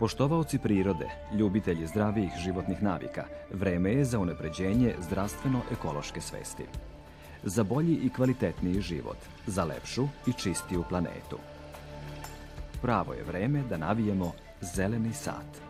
Poštovaoci prirode, ljubitelji zdravijih životnih navika, vreme je za unapređenje zdravstveno-ekološke svesti. Za bolji i kvalitetniji život, za lepšu i čistiju planetu. Pravo je vreme da navijemo zeleni sat.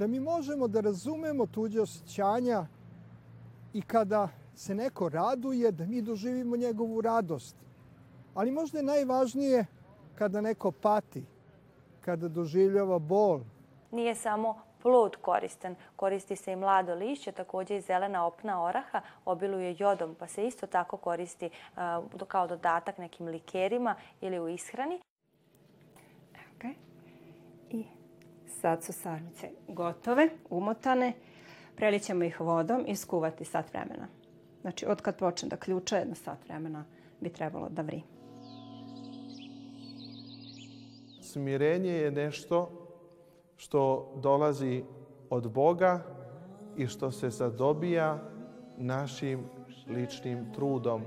da mi možemo da razumemo tuđe osjećanja i kada se neko raduje, da mi doživimo njegovu radost. Ali možda je najvažnije kada neko pati, kada doživljava bol. Nije samo plod koristan, koristi se i mlado lišće, takođe i zelena opna oraha, obiluje jodom, pa se isto tako koristi uh, kao dodatak nekim likerima ili u ishrani. Okay. Sad su sarmice gotove, umotane. Prelićemo ih vodom i skuvati sat vremena. Znači, od kad počne da ključa, jedno sat vremena bi trebalo da vri. Smirenje je nešto što dolazi od Boga i što se zadobija našim ličnim trudom.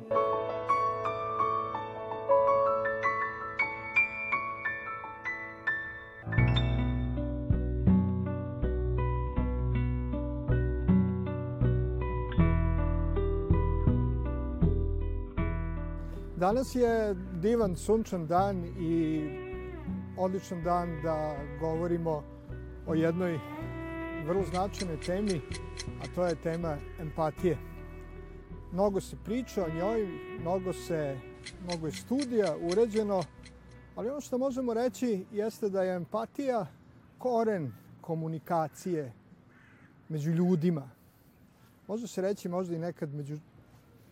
Danas je divan sunčan dan i odličan dan da govorimo o jednoj vrlo značajnoj temi, a to je tema empatije. Mnogo se priča o njoj, mnogo, se, mnogo je studija uređeno, ali ono što možemo reći jeste da je empatija koren komunikacije među ljudima. Može se reći možda i nekad među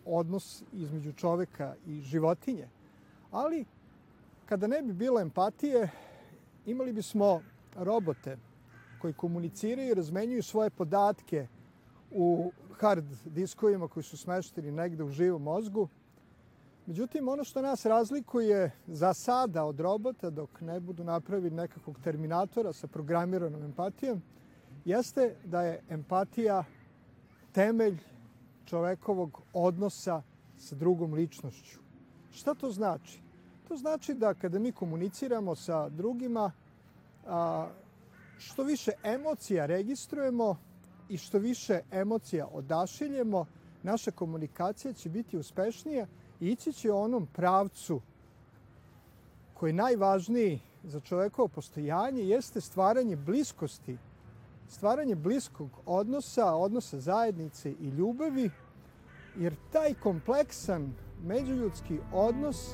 odnos između čoveka i životinje. Ali, kada ne bi bilo empatije, imali bismo robote koji komuniciraju i razmenjuju svoje podatke u hard diskovima koji su smešteni negde u živom mozgu. Međutim, ono što nas razlikuje za sada od robota, dok ne budu napravili nekakvog terminatora sa programiranom empatijom, jeste da je empatija temelj čovekovog odnosa sa drugom ličnošću. Šta to znači? To znači da kada mi komuniciramo sa drugima, a, što više emocija registrujemo i što više emocija odašiljemo, naša komunikacija će biti uspešnija i ići će u onom pravcu koji je najvažniji za čovekovo postojanje jeste stvaranje bliskosti, stvaranje bliskog odnosa, odnosa zajednice i ljubavi jer taj kompleksan međuljudski odnos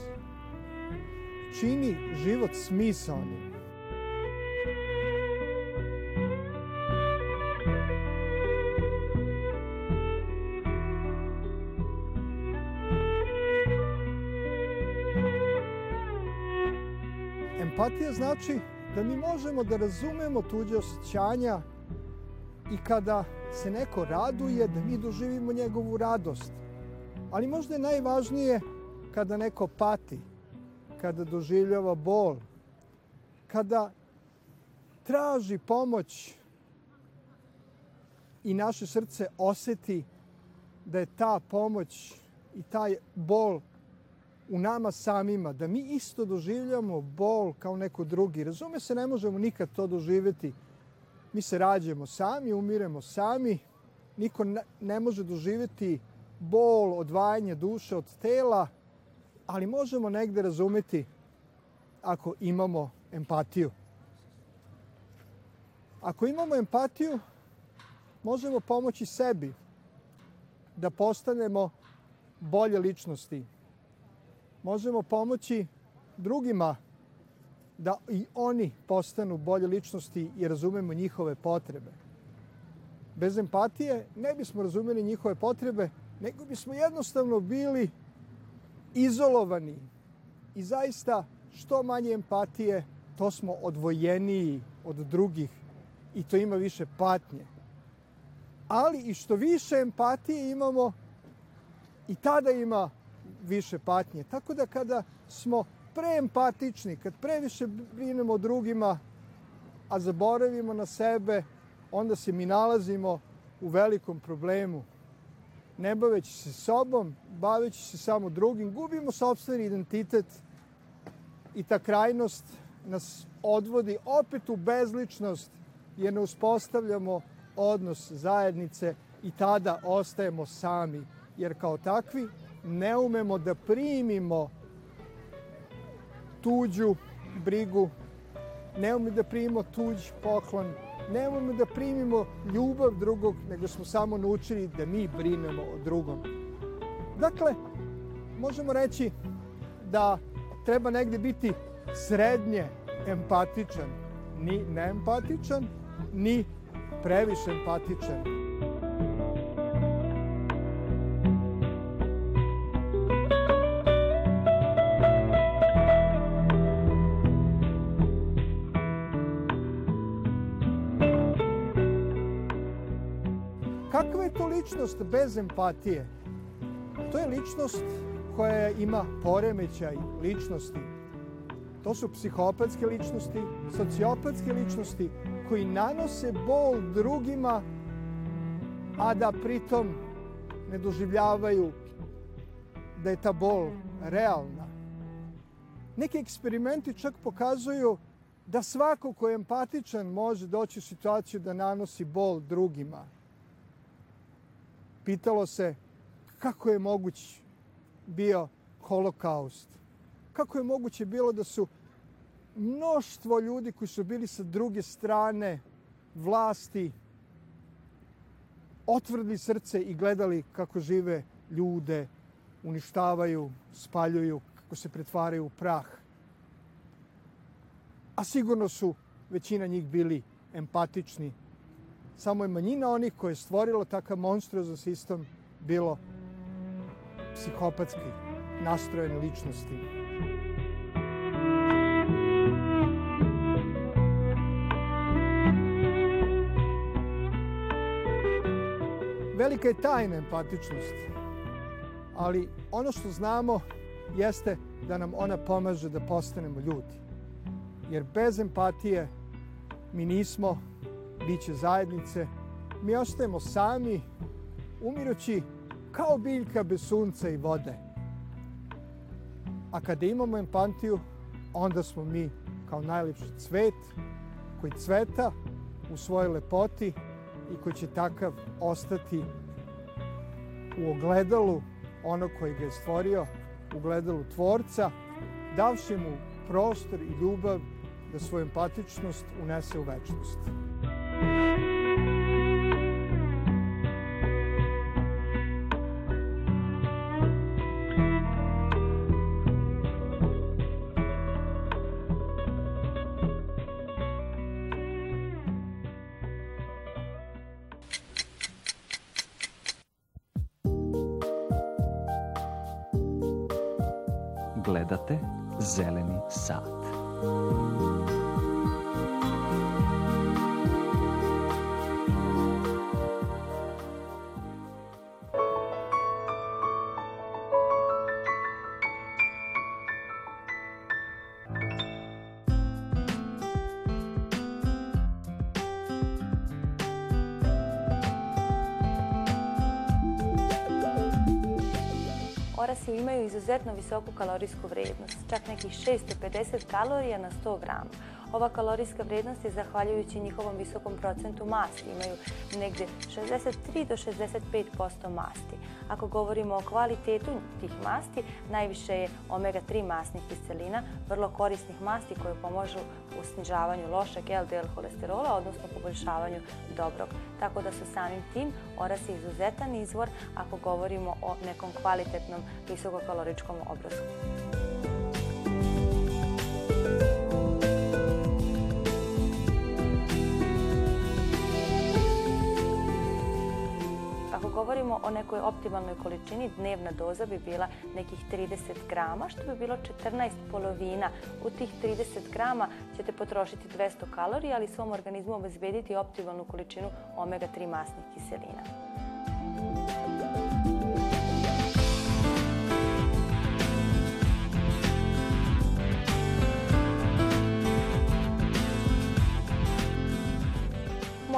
čini život smisaonim. Empatija znači da mi možemo da razumemo tuđe osjećanja i kada se neko raduje, da mi doživimo njegovu radost. Ali možda je najvažnije kada neko pati, kada doživljava bol, kada traži pomoć i naše srce oseti da je ta pomoć i taj bol u nama samima, da mi isto doživljamo bol kao neko drugi. Razume se, ne možemo nikad to doživeti Mi se rađemo sami, umiremo sami, niko ne može doživeti bol, odvajanje duše od tela, ali možemo negde razumeti ako imamo empatiju. Ako imamo empatiju, možemo pomoći sebi da postanemo bolje ličnosti. Možemo pomoći drugima da i oni postanu bolje ličnosti i razumemo njihove potrebe. Bez empatije ne bismo razumeli njihove potrebe, nego bismo jednostavno bili izolovani i zaista što manje empatije, to smo odvojeniji od drugih i to ima više patnje. Ali i što više empatije imamo, i tada ima više patnje. Tako da kada smo preempatični, kad previše brinemo o drugima, a zaboravimo na sebe, onda se mi nalazimo u velikom problemu. Ne baveći se sobom, baveći se samo drugim, gubimo sobstveni identitet i ta krajnost nas odvodi opet u bezličnost jer ne uspostavljamo odnos zajednice i tada ostajemo sami. Jer kao takvi ne umemo da primimo tuđu brigu, ne umemo da primimo tuđ poklon, ne umemo da primimo ljubav drugog, nego smo samo naučili da mi brinemo o drugom. Dakle, možemo reći da treba negde biti srednje empatičan, ni neempatičan, ni previše empatičan. Ličnost bez empatije? To je ličnost koja ima poremećaj ličnosti. To su psihopatske ličnosti, sociopatske ličnosti koji nanose bol drugima, a da pritom ne doživljavaju da je ta bol realna. Neki eksperimenti čak pokazuju da svako ko je empatičan može doći u situaciju da nanosi bol drugima. Pitalo se kako je moguć bio holokaust. Kako je moguće bilo da su mnoštvo ljudi koji su bili sa druge strane vlasti otvrdili srce i gledali kako žive ljude, uništavaju, spaljuju, kako se pretvaraju u prah. A sigurno su većina njih bili empatični. Samo je manjina onih koje je stvorilo takav monstruozan sistem bilo psihopatski nastrojene ličnosti. Velika je tajna empatičnost, ali ono što znamo jeste da nam ona pomaže da postanemo ljudi. Jer bez empatije mi nismo biće zajednice, mi ostajemo sami, umirući kao biljka bez sunca i vode. A kada imamo empatiju, onda smo mi kao najlepši cvet koji cveta u svojoj lepoti i koji će takav ostati u ogledalu onog koji ga je stvorio, u ogledalu tvorca, davši mu prostor i ljubav da svoju empatičnost unese u večnost. Orasi imaju izuzetno visoku kalorijsku vrednost, čak nekih 650 kalorija na 100 grama. Ova kalorijska vrednost je zahvaljujući njihovom visokom procentu masti. Imaju negde 63 do 65% masti. Ako govorimo o kvalitetu tih masti, najviše je omega-3 masnih kiselina, vrlo korisnih masti koje pomožu u snižavanju lošeg LDL holesterola, odnosno poboljšavanju dobrog. Tako da su samim tim orasi izuzetan izvor ako govorimo o nekom kvalitetnom visokokaloričkom obrazu. Govorimo o nekoj optimalnoj količini, dnevna doza bi bila nekih 30 grama, što bi bilo 14 polovina. U tih 30 grama ćete potrošiti 200 kalorija, ali svom organizmu obezbediti optimalnu količinu omega-3 masnih kiselina.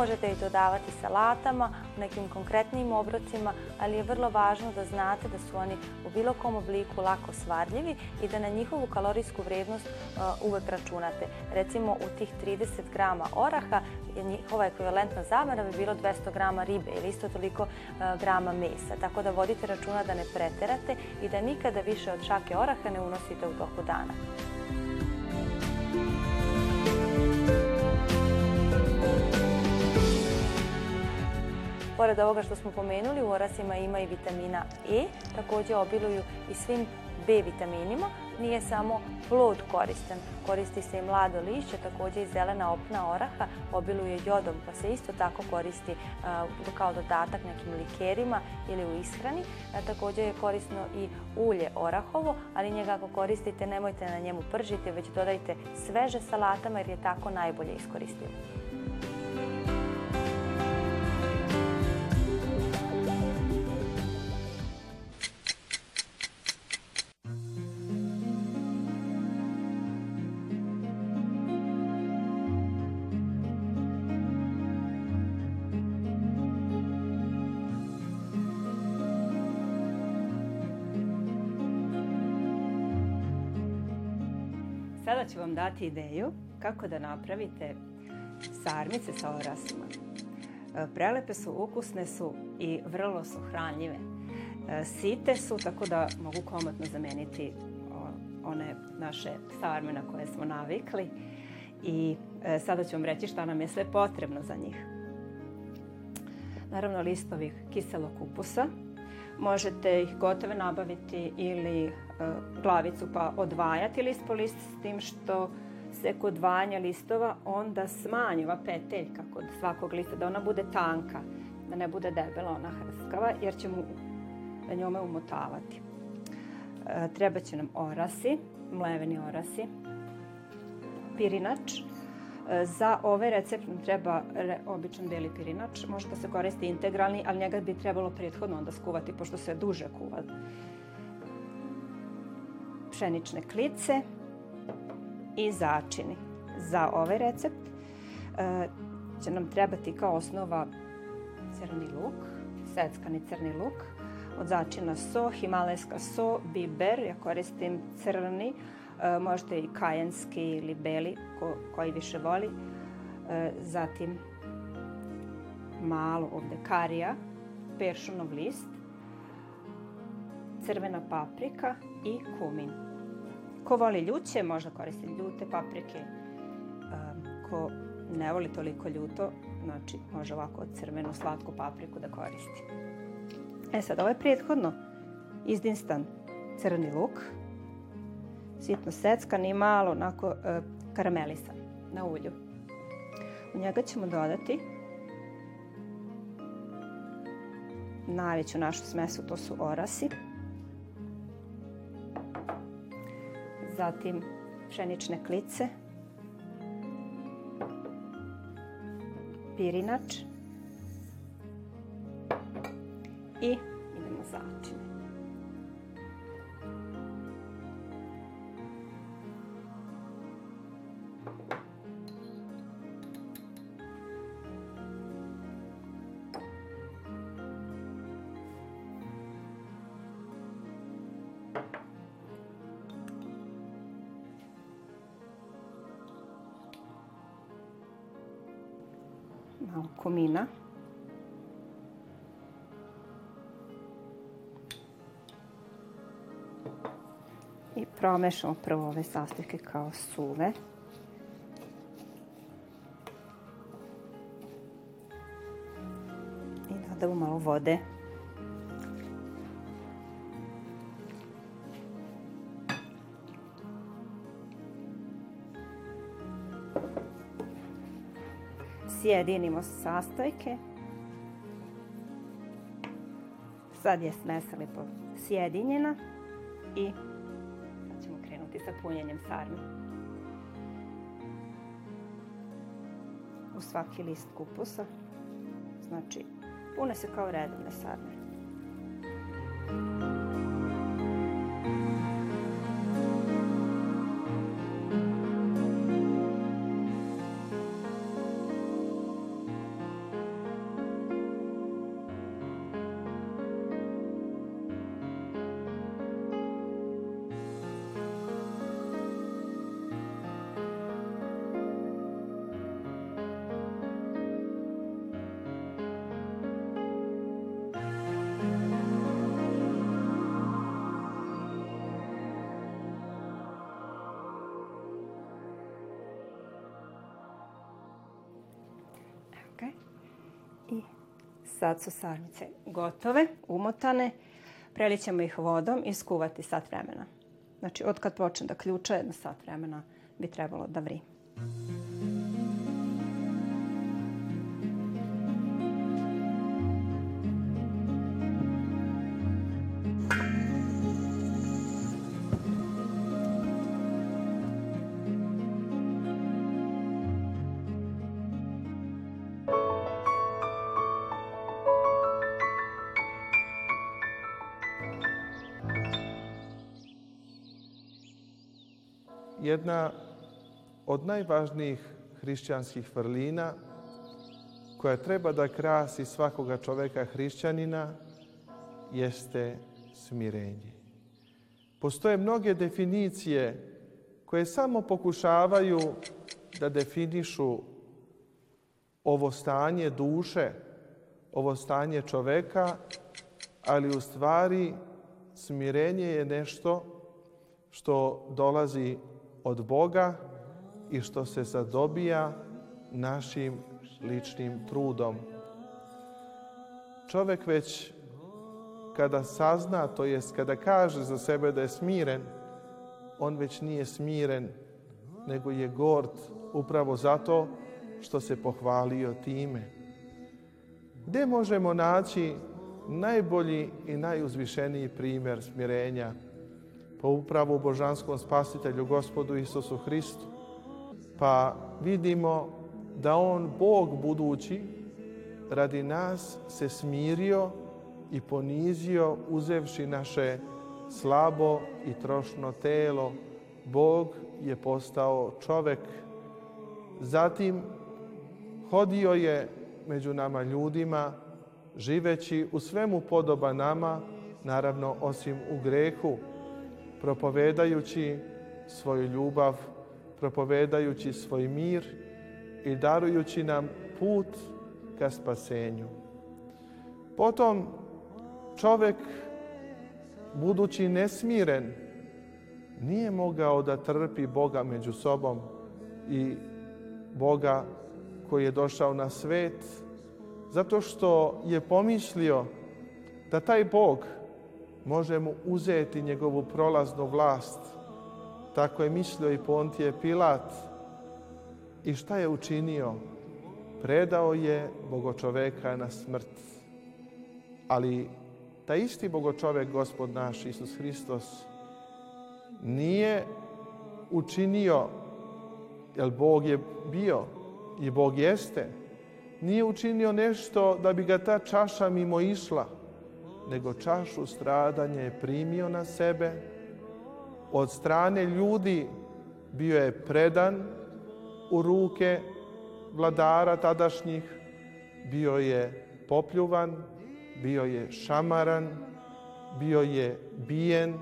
Možete ih dodavati salatama, u nekim konkretnim obrocima, ali je vrlo važno da znate da su oni u bilo kom obliku lako svarljivi i da na njihovu kalorijsku vrednost uh, uvek računate. Recimo u tih 30 grama oraha njihova ekvivalentna zamena bi bilo 200 grama ribe ili isto toliko uh, grama mesa. Tako da vodite računa da ne preterate i da nikada više od šake oraha ne unosite u toku dana. Pored ovoga što smo pomenuli, u orasima ima i vitamina E, takođe obiluju i svim B vitaminima. Nije samo plod koristan, koristi se i mlado lišće, takođe i zelena opna oraha, obiluje jodom, pa se isto tako koristi kao dodatak nekim likerima ili u ishrani. Takođe je korisno i ulje orahovo, ali njega ako koristite nemojte na njemu pržiti, već dodajte sveže salatama jer je tako najbolje iskoristivo. Vam dati ideju kako da napravite sarmice sa orasima. E, prelepe su, ukusne su i vrlo su hranljive. E, site su, tako da mogu komotno zameniti one naše sarme na koje smo navikli. I e, sada ću vam reći šta nam je sve potrebno za njih. Naravno, listovi kiselog kupusa. Možete ih gotove nabaviti ili glavicu pa odvajati list po list s tim što se kod vanja listova onda smanji ova peteljka kod svakog lista, da ona bude tanka, da ne bude debela, ona hrskava, jer ćemo njome umotavati. E, treba će nam orasi, mleveni orasi, pirinač. E, za ovaj recept nam treba re, običan beli pirinač, može da se koristi integralni, ali njega bi trebalo prethodno onda skuvati, pošto se duže kuva pšenične klice i začini. Za ovaj recept e, će nam trebati kao osnova crni luk, seckani crni luk, od začina so, himalajska so, biber, ja koristim crni, e, možete i kajenski ili beli, ko, koji više voli. E, zatim malo ovde karija, peršunov list, crvena paprika i kumin. Ko voli ljuće, možda koristi ljute paprike. Ko ne voli toliko ljuto, znači može ovako crvenu slatku papriku da koristi. E sad, ovo je prethodno izdinstan crni luk, sitno seckan i malo onako uh, karamelisan na ulju. U njega ćemo dodati najveću našu smesu, to su orasi. Zatim pšenične klice, pirinač i idemo začine. Malo komina. I promešamo prvo ove sastojke kao suve. I dodamo malo vode. Sjedinimo sastojke. Sad je smesa lepo sjedinjena i sad ćemo krenuti sa punjenjem sarmi. U svaki list kupusa, znači pune se kao redovne sarme. Sad su sarmice gotove, umotane. Prelićemo ih vodom i skuvati sat vremena. Znači, od kad počne da ključa, jedno sat vremena bi trebalo da vri. Jedna od najvažnijih hrišćanskih vrlina koja treba da krasi svakoga čoveka hrišćanina jeste smirenje. Postoje mnoge definicije koje samo pokušavaju da definišu ovo stanje duše, ovo stanje čoveka, ali u stvari smirenje je nešto što dolazi od Boga i što se zadobija našim ličnim trudom. Čovek već kada sazna, to jest kada kaže za sebe da je smiren, on već nije smiren, nego je gord upravo zato što se pohvalio time. Gde možemo naći najbolji i najuzvišeniji primer smirenja? Pa upravo u božanskom spasitelju, gospodu Isusu Hristu. Pa vidimo da On, Bog budući, radi nas se smirio i ponizio uzevši naše slabo i trošno telo. Bog je postao čovek. Zatim hodio je među nama ljudima, živeći u svemu podoba nama, naravno osim u grehu, propovedajući svoju ljubav, propovedajući svoj mir i darujući nam put ka spasenju. Potom čovek, budući nesmiren, nije mogao da trpi Boga među sobom i Boga koji je došao na svet, zato što je pomislio da taj Bog može mu uzeti njegovu prolaznu vlast. Tako je mislio i Pontije Pilat. I šta je učinio? Predao je bogočoveka na smrt. Ali taj isti bogočovek, gospod naš Isus Hristos, nije učinio, jer Bog je bio i Bog jeste, nije učinio nešto da bi ga ta čaša mimo išla, nego čašu stradanja je primio na sebe. Od strane ljudi bio je predan u ruke vladara tadašnjih, bio je popljuvan, bio je šamaran, bio je bijen,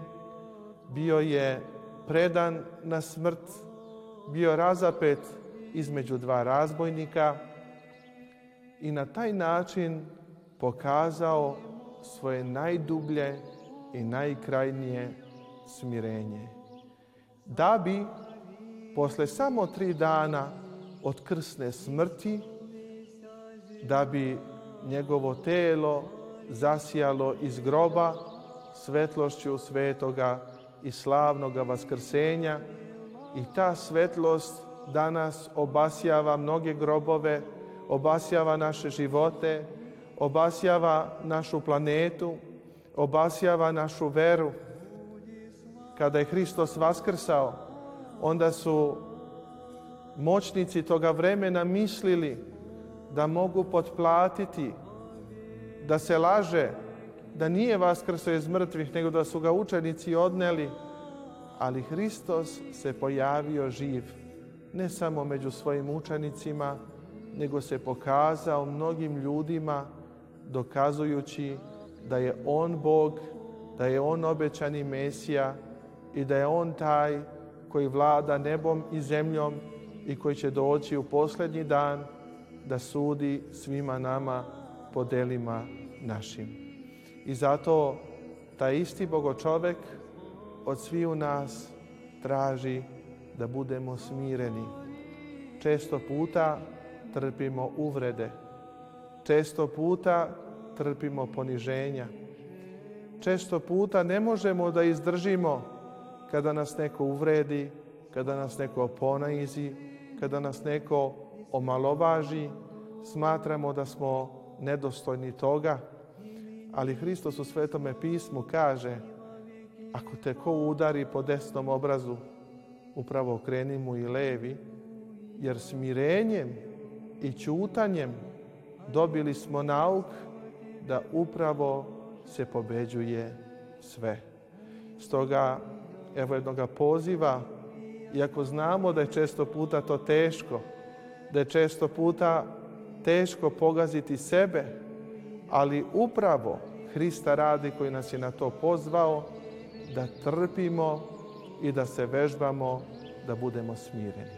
bio je predan na smrt, bio razapet između dva razbojnika i na taj način pokazao svoje najdublje i najkrajnije smirenje. Da bi posle samo tri dana od krsne smrti, da bi njegovo telo zasijalo iz groba svetlošću svetoga i slavnoga vaskrsenja i ta svetlost danas obasjava mnoge grobove, obasjava naše živote, obasjava našu planetu obasjava našu veru. Kada je Hristos vaskrsao, onda su moćnici toga vremena mislili da mogu potplatiti, da se laže, da nije vaskrsao iz mrtvih, nego da su ga učenici odneli, ali Hristos se pojavio živ, ne samo među svojim učenicima, nego se pokazao mnogim ljudima, dokazujući da je On Bog, da je On obećani Mesija i da je On taj koji vlada nebom i zemljom i koji će doći u posljednji dan da sudi svima nama po delima našim. I zato taj isti bogočovek od sviju nas traži da budemo smireni. Često puta trpimo uvrede. Često puta trpimo poniženja. Često puta ne možemo da izdržimo kada nas neko uvredi, kada nas neko ponaizi, kada nas neko omalovaži, smatramo da smo nedostojni toga, ali Hristos u Svetome pismu kaže ako te ko udari po desnom obrazu, upravo okreni mu i levi, jer smirenjem i ćutanjem dobili smo nauk da upravo se pobeđuje sve. Stoga, evo jednoga poziva, iako znamo da je često puta to teško, da je često puta teško pogaziti sebe, ali upravo Hrista radi koji nas je na to pozvao, da trpimo i da se vežbamo da budemo smireni.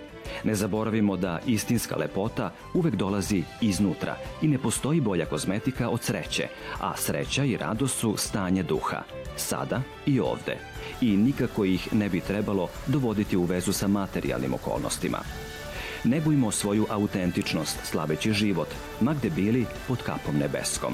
Ne zaboravimo da istinska lepota uvek dolazi iznutra i ne postoji bolja kozmetika od sreće, a sreća i radost su stanje duha, sada i ovde. I nikako ih ne bi trebalo dovoditi u vezu sa materijalnim okolnostima. Negujmo svoju autentičnost, slaveći život, ma gde bili pod kapom nebeskom.